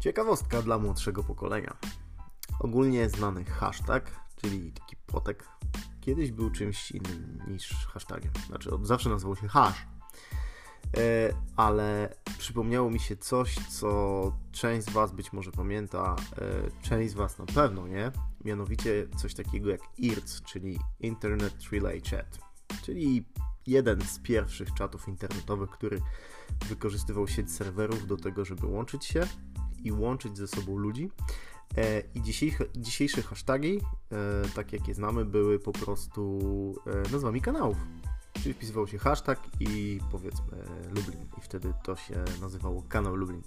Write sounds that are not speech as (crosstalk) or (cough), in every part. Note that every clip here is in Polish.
Ciekawostka dla młodszego pokolenia. Ogólnie znany hashtag, czyli taki płotek, kiedyś był czymś innym niż hashtagiem. Znaczy, od zawsze nazywał się hash. E, ale przypomniało mi się coś, co część z Was być może pamięta, e, część z Was na pewno nie. Mianowicie coś takiego jak IRC, czyli Internet Relay Chat, czyli jeden z pierwszych czatów internetowych, który wykorzystywał sieć serwerów do tego, żeby łączyć się i łączyć ze sobą ludzi. E, I dzisiejsze, dzisiejsze hasztagi, e, tak jak je znamy, były po prostu e, nazwami kanałów. Czyli wpisywał się hashtag i powiedzmy Lublin. I wtedy to się nazywało kanał Lublin.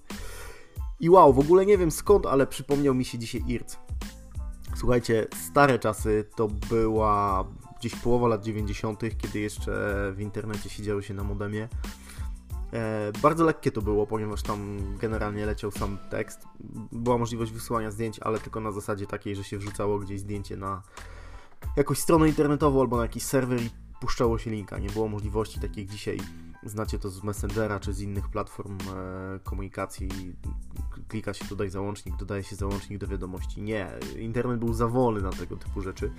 I wow, w ogóle nie wiem skąd, ale przypomniał mi się dzisiaj IRC. Słuchajcie, stare czasy to była gdzieś połowa lat 90., kiedy jeszcze w internecie siedziało się na modemie. E, bardzo lekkie to było, ponieważ tam generalnie leciał sam tekst. Była możliwość wysyłania zdjęć, ale tylko na zasadzie takiej, że się wrzucało gdzieś zdjęcie na jakąś stronę internetową albo na jakiś serwer i puszczało się linka. Nie było możliwości takich dzisiaj, znacie to z Messengera czy z innych platform e, komunikacji. Klika się dodaj załącznik, dodaje się załącznik do wiadomości. Nie, internet był za wolny na tego typu rzeczy.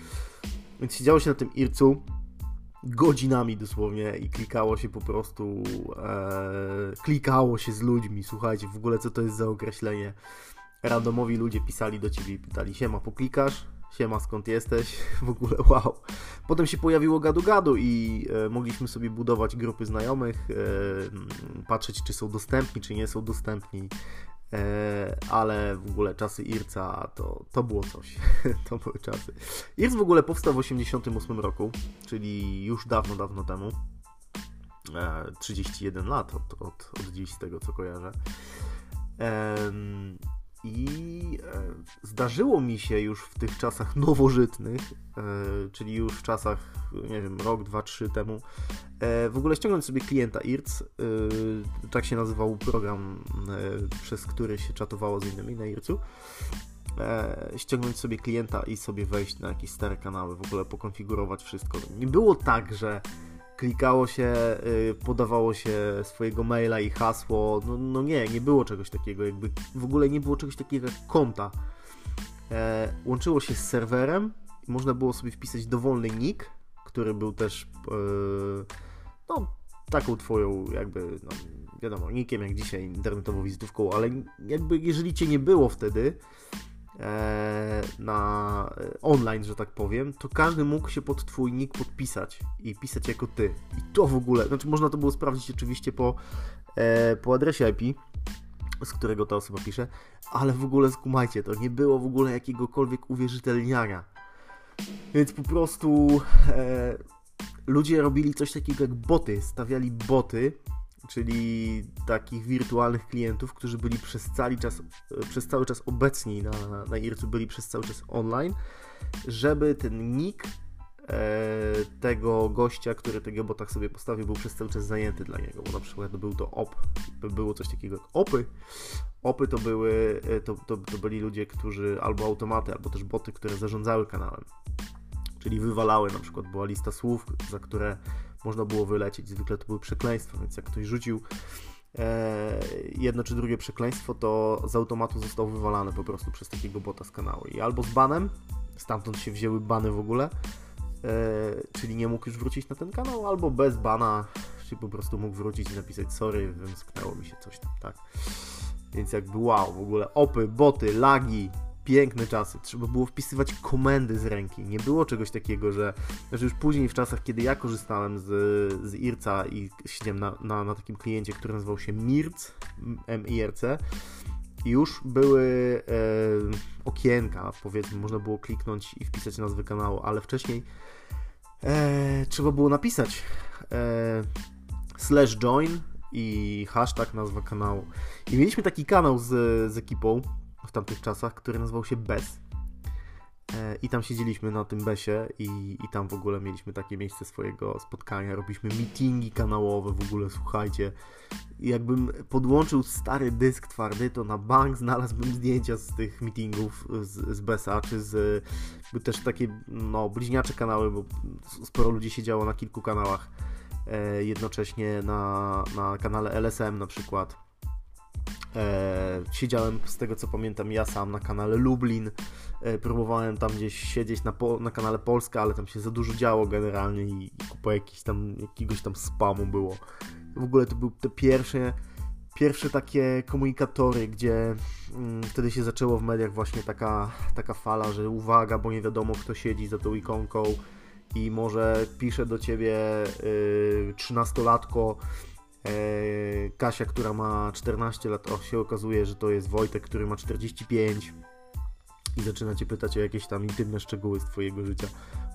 Więc siedziało się na tym ircu godzinami dosłownie i klikało się po prostu, e, klikało się z ludźmi. Słuchajcie, w ogóle co to jest za określenie? Randomowi ludzie pisali do ciebie i pytali: Siema, poklikasz? Siema, skąd jesteś? (laughs) W ogóle wow. Potem się pojawiło gadu-gadu i e, mogliśmy sobie budować grupy znajomych, e, patrzeć, czy są dostępni, czy nie są dostępni. E, ale w ogóle czasy Irca to, to było coś. (laughs) to były czasy. Irc w ogóle powstał w 1988 roku, czyli już dawno, dawno temu. 31 lat od, od, od dziś, z tego co kojarzę. I e, zdarzyło mi się już w tych czasach nowożytnych, e, czyli już w czasach, nie wiem, rok, dwa, trzy temu, e, w ogóle ściągnąć sobie klienta IRC. Tak się nazywał program, przez który się czatowało z innymi na IRC-u. Ściągnąć sobie klienta i sobie wejść na jakieś stare kanały, w ogóle pokonfigurować wszystko. Nie było tak, że klikało się, y, podawało się swojego maila i hasło. No, no, nie, nie było czegoś takiego, jakby w ogóle nie było czegoś takiego jak konta. E, łączyło się z serwerem można było sobie wpisać dowolny nick, który był też e, no, taką twoją jakby, no, wiadomo, nickiem jak dzisiaj, internetową wizytówką, ale jakby jeżeli cię nie było wtedy, na e, online, że tak powiem, to każdy mógł się pod twój nick podpisać i pisać jako ty. I to w ogóle, znaczy można to było sprawdzić oczywiście po, e, po adresie IP, z którego ta osoba pisze, ale w ogóle skumajcie, to nie było w ogóle jakiegokolwiek uwierzytelniania. Więc po prostu e, ludzie robili coś takiego jak boty, stawiali boty czyli takich wirtualnych klientów, którzy byli przez cały czas, przez cały czas obecni na, na IRC-u, byli przez cały czas online, żeby ten nick e, tego gościa, który tego botach sobie postawił, był przez cały czas zajęty dla niego, bo na przykład był to op, było coś takiego jak opy. Opy to były, e, to, to, to byli ludzie, którzy albo automaty, albo też boty, które zarządzały kanałem czyli wywalały, na przykład była lista słów, za które można było wylecieć. Zwykle to były przekleństwa, więc jak ktoś rzucił e, jedno czy drugie przekleństwo, to z automatu został wywalany po prostu przez takiego bota z kanału. I albo z banem, stamtąd się wzięły bany w ogóle, e, czyli nie mógł już wrócić na ten kanał, albo bez bana, czyli po prostu mógł wrócić i napisać sorry, wymsknęło mi się coś tam, tak. Więc jakby wow, w ogóle opy, boty, lagi, piękne czasy. Trzeba było wpisywać komendy z ręki. Nie było czegoś takiego, że, że już później w czasach, kiedy ja korzystałem z, z IRCA i siedziałem na, na, na takim kliencie, który nazywał się MIRC, M-I-R-C, już były e, okienka, powiedzmy, można było kliknąć i wpisać nazwę kanału, ale wcześniej e, trzeba było napisać e, slash join i hashtag nazwa kanału. I mieliśmy taki kanał z, z ekipą, w tamtych czasach, który nazywał się BES. E, I tam siedzieliśmy na tym besie i, i tam w ogóle mieliśmy takie miejsce swojego spotkania, robiliśmy meetingi kanałowe w ogóle, słuchajcie. Jakbym podłączył stary dysk twardy, to na bank znalazłbym zdjęcia z tych meetingów z, z BESA, czy z... Też takie, no, bliźniacze kanały, bo sporo ludzi siedziało na kilku kanałach e, jednocześnie na, na kanale LSM na przykład siedziałem z tego co pamiętam ja sam na kanale Lublin. E, próbowałem tam gdzieś siedzieć na, po, na kanale Polska, ale tam się za dużo działo generalnie i, i kupa tam, jakiegoś tam spamu było. W ogóle to były te pierwsze, pierwsze takie komunikatory, gdzie mm, wtedy się zaczęło w mediach właśnie taka, taka fala, że uwaga, bo nie wiadomo kto siedzi za tą ikonką i może pisze do ciebie trzynastolatko yy, yy, Kasia, która ma 14 lat, o, się okazuje, że to jest Wojtek, który ma 45 i zaczyna cię pytać o jakieś tam intymne szczegóły z twojego życia.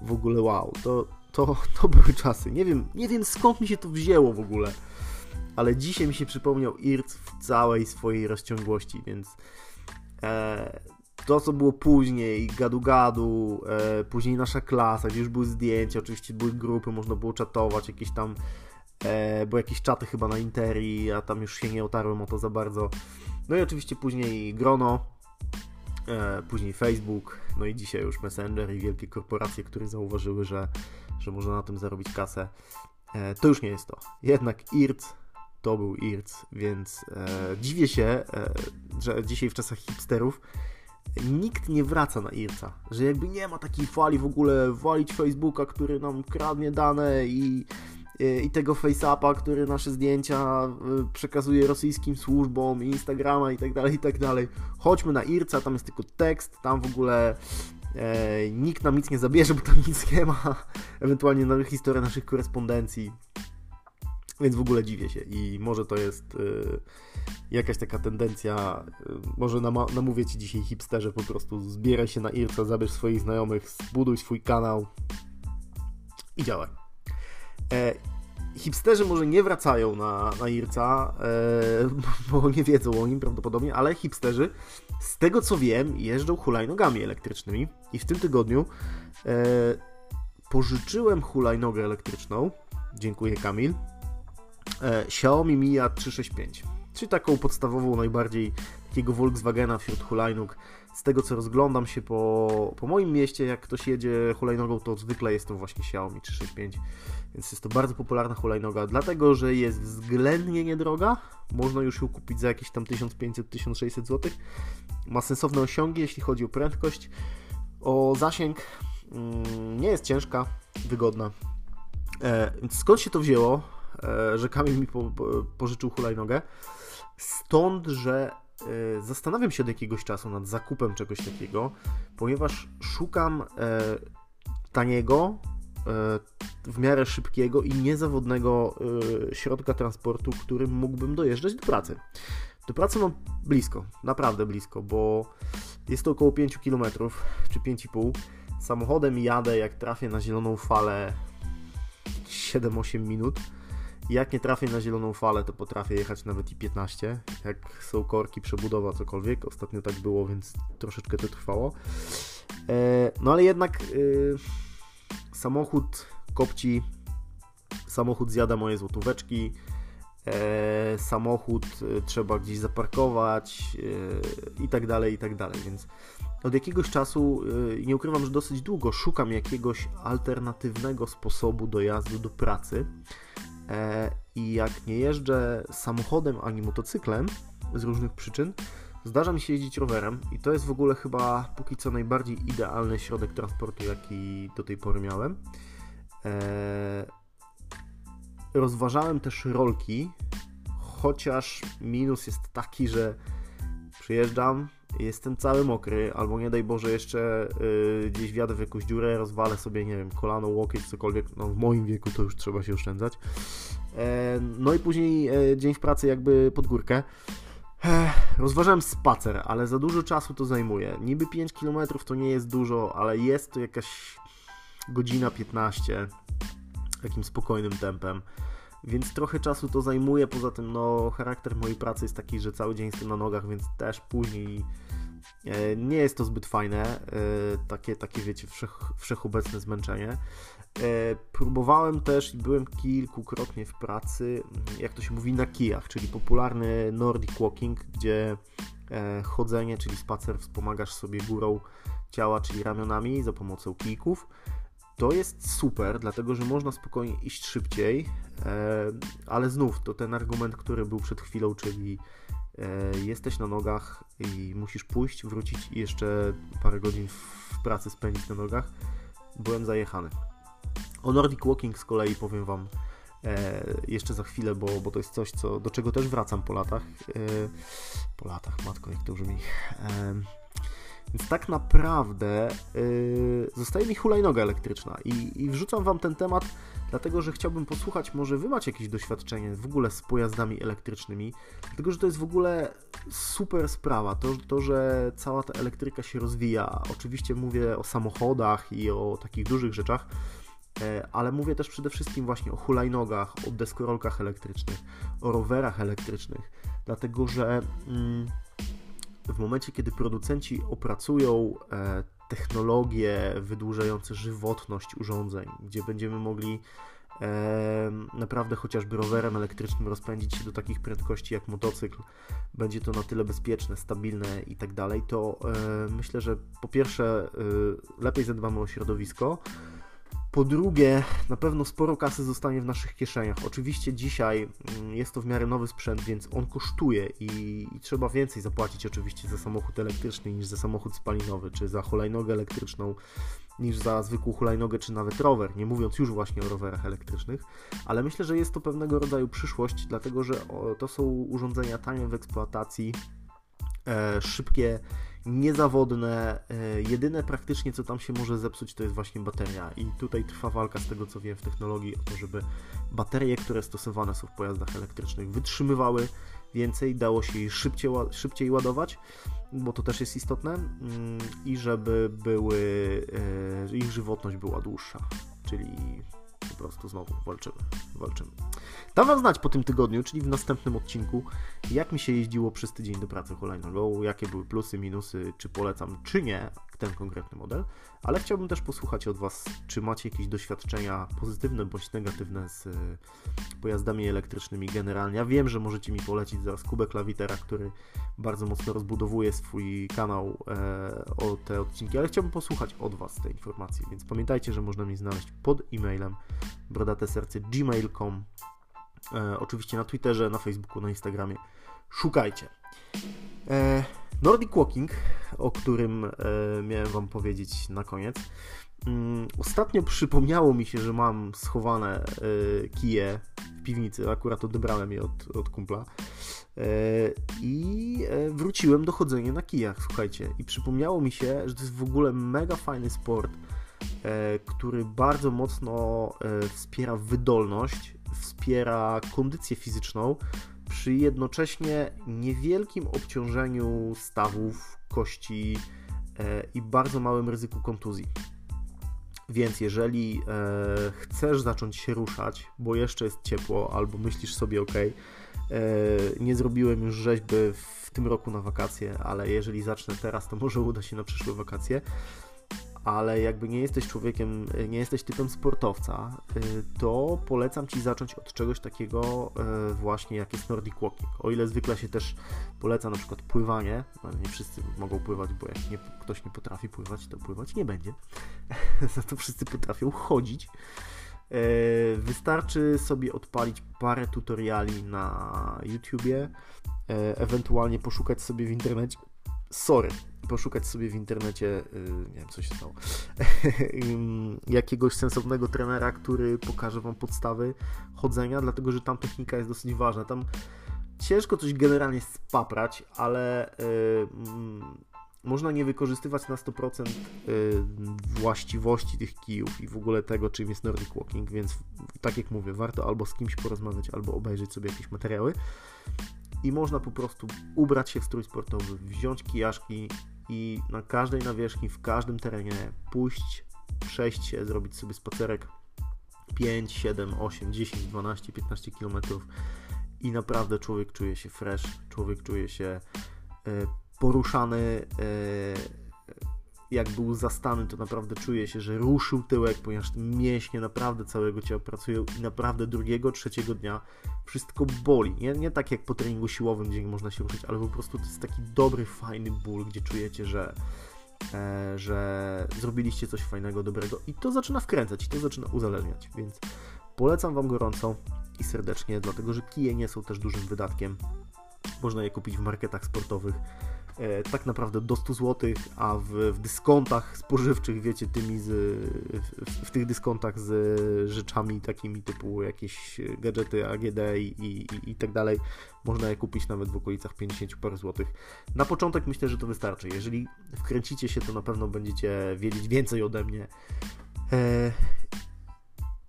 W ogóle wow, to, to, to były czasy. Nie wiem, nie wiem skąd mi się to wzięło w ogóle, ale dzisiaj mi się przypomniał IRC w całej swojej rozciągłości, więc e, to, co było później, gadu-gadu, e, później nasza klasa, gdzie już były zdjęcia, oczywiście były grupy, można było czatować, jakieś tam, e, bo jakieś czaty chyba na Interi, a tam już się nie otarłem o to za bardzo. No i oczywiście później Grono, e, później Facebook, no i dzisiaj już Messenger i wielkie korporacje, które zauważyły, że, że można na tym zarobić kasę. E, to już nie jest to. Jednak IRC to był IRC, więc e, dziwię się, e, że dzisiaj w czasach hipsterów nikt nie wraca na IRCA, że jakby nie ma takiej fali w ogóle walić Facebooka, który nam kradnie dane i, i tego FaceAppa, który nasze zdjęcia y, przekazuje rosyjskim służbom, Instagrama i tak dalej, i tak dalej. Chodźmy na IRCA, tam jest tylko tekst, tam w ogóle e, nikt nam nic nie zabierze, bo tam nic nie ma, (laughs) ewentualnie na historię naszych korespondencji. Więc w ogóle dziwię się i może to jest y, jakaś taka tendencja, y, może namówię Ci dzisiaj hipsterze po prostu zbieraj się na IRCA, zabierz swoich znajomych, zbuduj swój kanał i działaj. E, hipsterzy może nie wracają na, na IRCA, e, (laughs) bo nie wiedzą o nim prawdopodobnie, ale hipsterzy z tego co wiem jeżdżą hulajnogami elektrycznymi. I w tym tygodniu e, pożyczyłem hulajnogę elektryczną, dziękuję Kamil, e, Xiaomi Mi 365, czyli taką podstawową, najbardziej takiego Volkswagena wśród hulajnóg. Z tego co rozglądam się po, po moim mieście, jak ktoś jedzie hulajnogą, to zwykle jest to właśnie Xiaomi 365, więc jest to bardzo popularna hulajnoga, dlatego że jest względnie niedroga, można już ją kupić za jakieś tam 1500-1600 zł. Ma sensowne osiągi, jeśli chodzi o prędkość, o zasięg, mm, nie jest ciężka, wygodna. E, więc skąd się to wzięło? E, że Kamil mi po, po, pożyczył hulajnogę. Stąd, że zastanawiam się od jakiegoś czasu nad zakupem czegoś takiego, ponieważ szukam e, taniego, w miarę szybkiego i niezawodnego środka transportu, którym mógłbym dojeżdżać do pracy. Do pracy mam blisko, naprawdę blisko, bo jest to około 5 km czy 5,5. Samochodem jadę, jak trafię na zieloną falę 7-8 minut jak nie trafię na zieloną falę, to potrafię jechać nawet i 15. Jak są korki, przebudowa, cokolwiek. Ostatnio tak było, więc troszeczkę to trwało. E, no ale jednak y, samochód kopci, samochód zjada moje złotóweczki. E, samochód trzeba gdzieś zaparkować i tak dalej, i tak dalej. Więc od jakiegoś czasu, nie ukrywam, że dosyć długo szukam jakiegoś alternatywnego sposobu dojazdu do pracy. E, I jak nie jeżdżę samochodem ani motocyklem z różnych przyczyn, zdarza mi się jeździć rowerem i to jest w ogóle chyba póki co najbardziej idealny środek transportu, jaki do tej pory miałem. E, rozważałem też rolki, chociaż minus jest taki, że przyjeżdżam, jestem cały mokry, albo nie daj Boże jeszcze yy, gdzieś wjadę w jakąś dziurę, rozwalę sobie, nie wiem, kolano, łokieć, cokolwiek, no w moim wieku to już trzeba się oszczędzać. E, no i później e, dzień w pracy jakby pod górkę. E, rozważałem spacer, ale za dużo czasu to zajmuje. Niby 5 km to nie jest dużo, ale jest to jakaś godzina 15 takim spokojnym tempem więc trochę czasu to zajmuje. Poza tym, no, charakter mojej pracy jest taki, że cały dzień jestem na nogach, więc też później e, nie jest to zbyt fajne. E, takie, takie wiecie, wszech, wszechobecne zmęczenie. E, próbowałem też i byłem kilkukrotnie w pracy, jak to się mówi, na kijach, czyli popularny Nordic Walking, gdzie chodzenie, czyli spacer, wspomagasz sobie górą ciała, czyli ramionami za pomocą kijków. To jest super, dlatego że można spokojnie iść szybciej, e, ale znów to ten argument, który był przed chwilą, czyli e, jesteś na nogach i musisz pójść, wrócić i jeszcze parę godzin w pracy spędzić na nogach, byłem zajechany. O Nordic Walking z kolei powiem Wam e, jeszcze za chwilę, bo, bo to jest coś, co, do czego też wracam po latach. Po latach, matko, jak to brzmi. Więc tak naprawdę yy, zostaje mi hulajnoga elektryczna i, i wrzucam Wam ten temat, dlatego że chciałbym posłuchać, może Wy macie jakieś doświadczenie w ogóle z pojazdami elektrycznymi, dlatego że to jest w ogóle super sprawa, to, to że cała ta elektryka się rozwija. Oczywiście mówię o samochodach i o takich dużych rzeczach, e, ale mówię też przede wszystkim właśnie o hulajnogach, o deskorolkach elektrycznych, o rowerach elektrycznych, dlatego że... Mm, w momencie, kiedy producenci opracują e, technologie wydłużające żywotność urządzeń, gdzie będziemy mogli e, naprawdę chociażby rowerem elektrycznym rozpędzić się do takich prędkości jak motocykl, będzie to na tyle bezpieczne, stabilne i tak dalej, to e, myślę, że po pierwsze lepiej zadbamy o środowisko, po drugie, na pewno sporo kasy zostanie w naszych kieszeniach. Oczywiście dzisiaj mm, jest to w miarę nowy sprzęt, więc on kosztuje i, i, trzeba więcej zapłacić oczywiście za samochód elektryczny niż za samochód spalinowy, czy za hulajnogę elektryczną niż za zwykłą hulajnogę, czy nawet rower, nie mówiąc już właśnie o rowerach elektrycznych, ale myślę, że jest to pewnego rodzaju przyszłość, dlatego że to są urządzenia tanie w eksploatacji, e, szybkie, niezawodne. E, jedyne praktycznie, co tam się może zepsuć, to jest właśnie bateria. I tutaj trwa walka z tego, co wiem w technologii, o to, żeby baterie, które stosowane są w pojazdach elektrycznych, wytrzymywały więcej, dało się je szybciej, szybciej ładować, bo to też jest istotne, mm, i żeby były, e, ich żywotność była dłuższa. Czyli po prostu znowu walczymy, walczymy. Dam Wam znać po tym tygodniu, czyli w następnym odcinku, jak mi się jeździło przez tydzień do pracy hulajnogą, jakie były plusy, minusy, czy polecam, czy nie ten konkretny model, ale chciałbym też posłuchać od Was, czy macie jakieś doświadczenia pozytywne bądź negatywne z e, pojazdami elektrycznymi generalnie. Ja wiem, że możecie mi polecić zaraz Kubę Klawitera, który bardzo mocno rozbudowuje swój kanał e, o te odcinki, ale chciałbym posłuchać od Was tej informacji, więc pamiętajcie, że można mnie znaleźć pod e-mailem brodateserce.gmail.com e, oczywiście na Twitterze, na Facebooku, na Instagramie. Szukajcie. E, Nordic Walking, o którym e, miałem Wam powiedzieć na koniec. Mm, ostatnio przypomniało mi się, że mam schowane e, kije w piwnicy, akurat odebrałem je od, od kumpla. E, I e, wróciłem do chodzenia na kijach, słuchajcie. I przypomniało mi się, że to jest w ogóle mega fajny sport, który bardzo mocno wspiera wydolność, wspiera kondycję fizyczną przy jednocześnie niewielkim obciążeniu stawów, kości e, i bardzo małym ryzyku kontuzji. Więc jeżeli e, chcesz zacząć się ruszać, bo jeszcze jest ciepło, albo myślisz sobie, ok, e, nie zrobiłem już rzeźby w tym roku na wakacje, ale jeżeli zacznę teraz, to może uda się na przyszłe wakacje, ale jakby nie jesteś człowiekiem, nie jesteś typem sportowca, y, to polecam Ci zacząć od czegoś takiego y, właśnie jak jest Nordic Walking. O ile zwykle się też poleca na przykład pływanie, nie wszyscy mogą pływać, bo jak nie, ktoś nie potrafi pływać, to pływać nie będzie. (laughs) Za to wszyscy potrafią chodzić. Wystarczy sobie odpalić parę tutoriali na YouTubie, ewentualnie poszukać sobie w internecie. Sorry, poszukać sobie w internecie, y, nie wiem co się stało, (laughs) jakiegoś sensownego trenera, który pokaże Wam podstawy chodzenia, dlatego że tam technika jest dosyć ważna. Tam ciężko coś generalnie spaprać, ale yy, można nie wykorzystywać na 100% yy, właściwości tych kijów i w ogóle tego, czym jest Nordic Walking, więc tak jak mówię, warto albo z kimś porozmawiać, albo obejrzeć sobie jakieś materiały i można po prostu ubrać się w strój sportowy, wziąć kijaszki i na każdej nawierzchni, w każdym terenie pójść, przejść się, zrobić sobie spacerek 5, 7, 8, 10, 12, 15 km i naprawdę człowiek czuje się fresh, człowiek czuje się e, poruszany, e, jak był zastany, to naprawdę czuje się, że ruszył tyłek, ponieważ mięśnie naprawdę całego ciała pracują i naprawdę drugiego, trzeciego dnia wszystko boli. Nie, nie tak jak po treningu siłowym, gdzie można się ruszyć, ale po prostu to jest taki dobry, fajny ból, gdzie czujecie, że, e, że zrobiliście coś fajnego, dobrego i to zaczyna wkręcać, i to zaczyna uzależniać, więc polecam Wam gorąco i serdecznie, dlatego że kije nie są też dużym wydatkiem. Można je kupić w marketach sportowych tak naprawdę do 100 zł, a w, w dyskontach spożywczych, wiecie, tymi z, w, w, tych dyskontach z rzeczami takimi typu jakieś gadżety AGD i, i, i tak dalej, można je kupić nawet w okolicach 50 par złotych. Na początek myślę, że to wystarczy. Jeżeli wkręcicie się, to na pewno będziecie wiedzieć więcej ode mnie. E,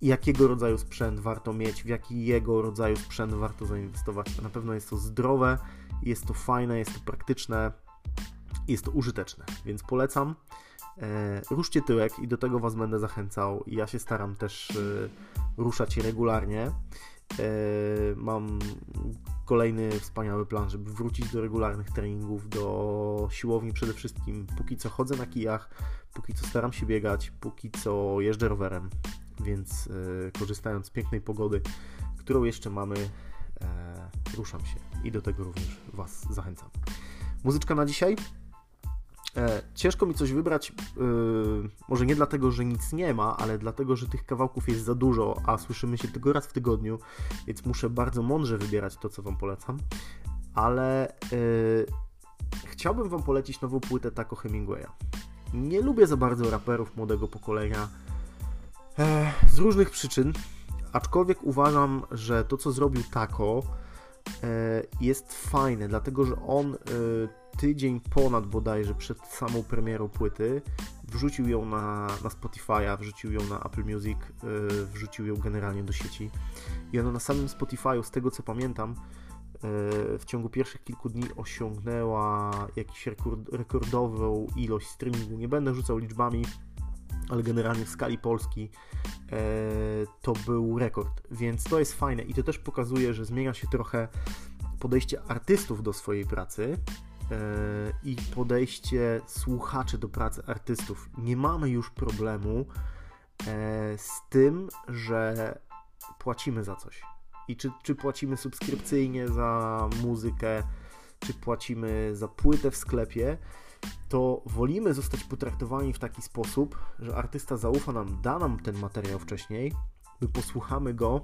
jakiego rodzaju sprzęt warto mieć, w jakiego rodzaju sprzęt warto zainwestować. Na pewno jest to zdrowe, jest to fajne, jest to praktyczne, jest to użyteczne, więc polecam. E, ruszcie tyłek i do tego Was będę zachęcał. Ja się staram też e, ruszać regularnie. E, mam kolejny wspaniały plan, żeby wrócić do regularnych treningów, do siłowni przede wszystkim. Póki co chodzę na kijach, póki co staram się biegać, póki co jeżdżę rowerem, więc korzystając z pięknej pogody, którą jeszcze mamy, ruszam się i do tego również Was zachęcam. Muzyczka na dzisiaj? E, ciężko mi coś wybrać, e, może nie dlatego, że nic nie ma, ale dlatego, że tych kawałków jest za dużo, a słyszymy się tylko raz w tygodniu, więc muszę bardzo mądrze wybierać to, co Wam polecam. Ale e, chciałbym Wam polecić nową płytę Taco Hemingwaya. Nie lubię za bardzo raperów młodego pokolenia z różnych przyczyn, aczkolwiek uważam, że to, co zrobił Taco, jest fajne, dlatego że on tydzień ponad bodajże przed samą premierą płyty wrzucił ją na, na Spotify'a, wrzucił ją na Apple Music, yy, wrzucił ją generalnie do sieci. I ona na samym Spotify'u, z tego co pamiętam, w ciągu pierwszych kilku dni osiągnęła rekord, rekordową ilość streamingu. Nie będę rzucał liczbami, ale generalnie w skali Polski e, to był rekord, więc to jest fajne i to też pokazuje, że zmienia się trochę podejście artystów do swojej pracy E, i podejście słuchaczy do pracy artystów. Nie mamy już problemu e, z tym, że płacimy za coś. I czy, czy płacimy subskrypcyjnie za muzykę, czy płacimy za płytę w sklepie, to wolimy zostać potraktowani w taki sposób, że artysta zaufa nam, da nam ten materiał wcześniej, my posłuchamy go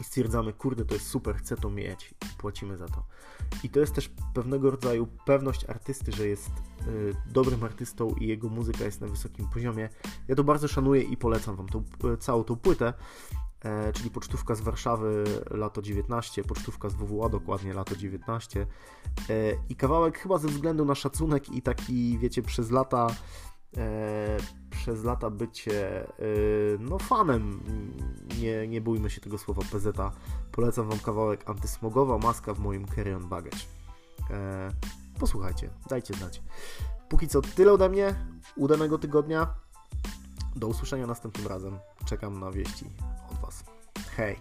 i stwierdzamy, kurde, to jest super, chcę to mieć i płacimy za to. I to jest też pewnego rodzaju pewność artysty, że jest y, dobrym artystą i jego muzyka jest na wysokim poziomie. Ja to bardzo szanuję i polecam Wam tą, y, całą tą płytę, czyli pocztówka z Warszawy lato 19, pocztówka z WWA dokładnie lato 19 e, i kawałek chyba ze względu na szacunek i taki, wiecie, przez lata e, przez lata bycie e, no fanem, nie, nie bójmy się tego słowa PZ, polecam Wam kawałek antysmogowa maska w moim carry on baggage. E, posłuchajcie, dajcie znać. Póki co tyle ode mnie, udanego tygodnia, do usłyszenia następnym razem. Czekam na wieści Hej!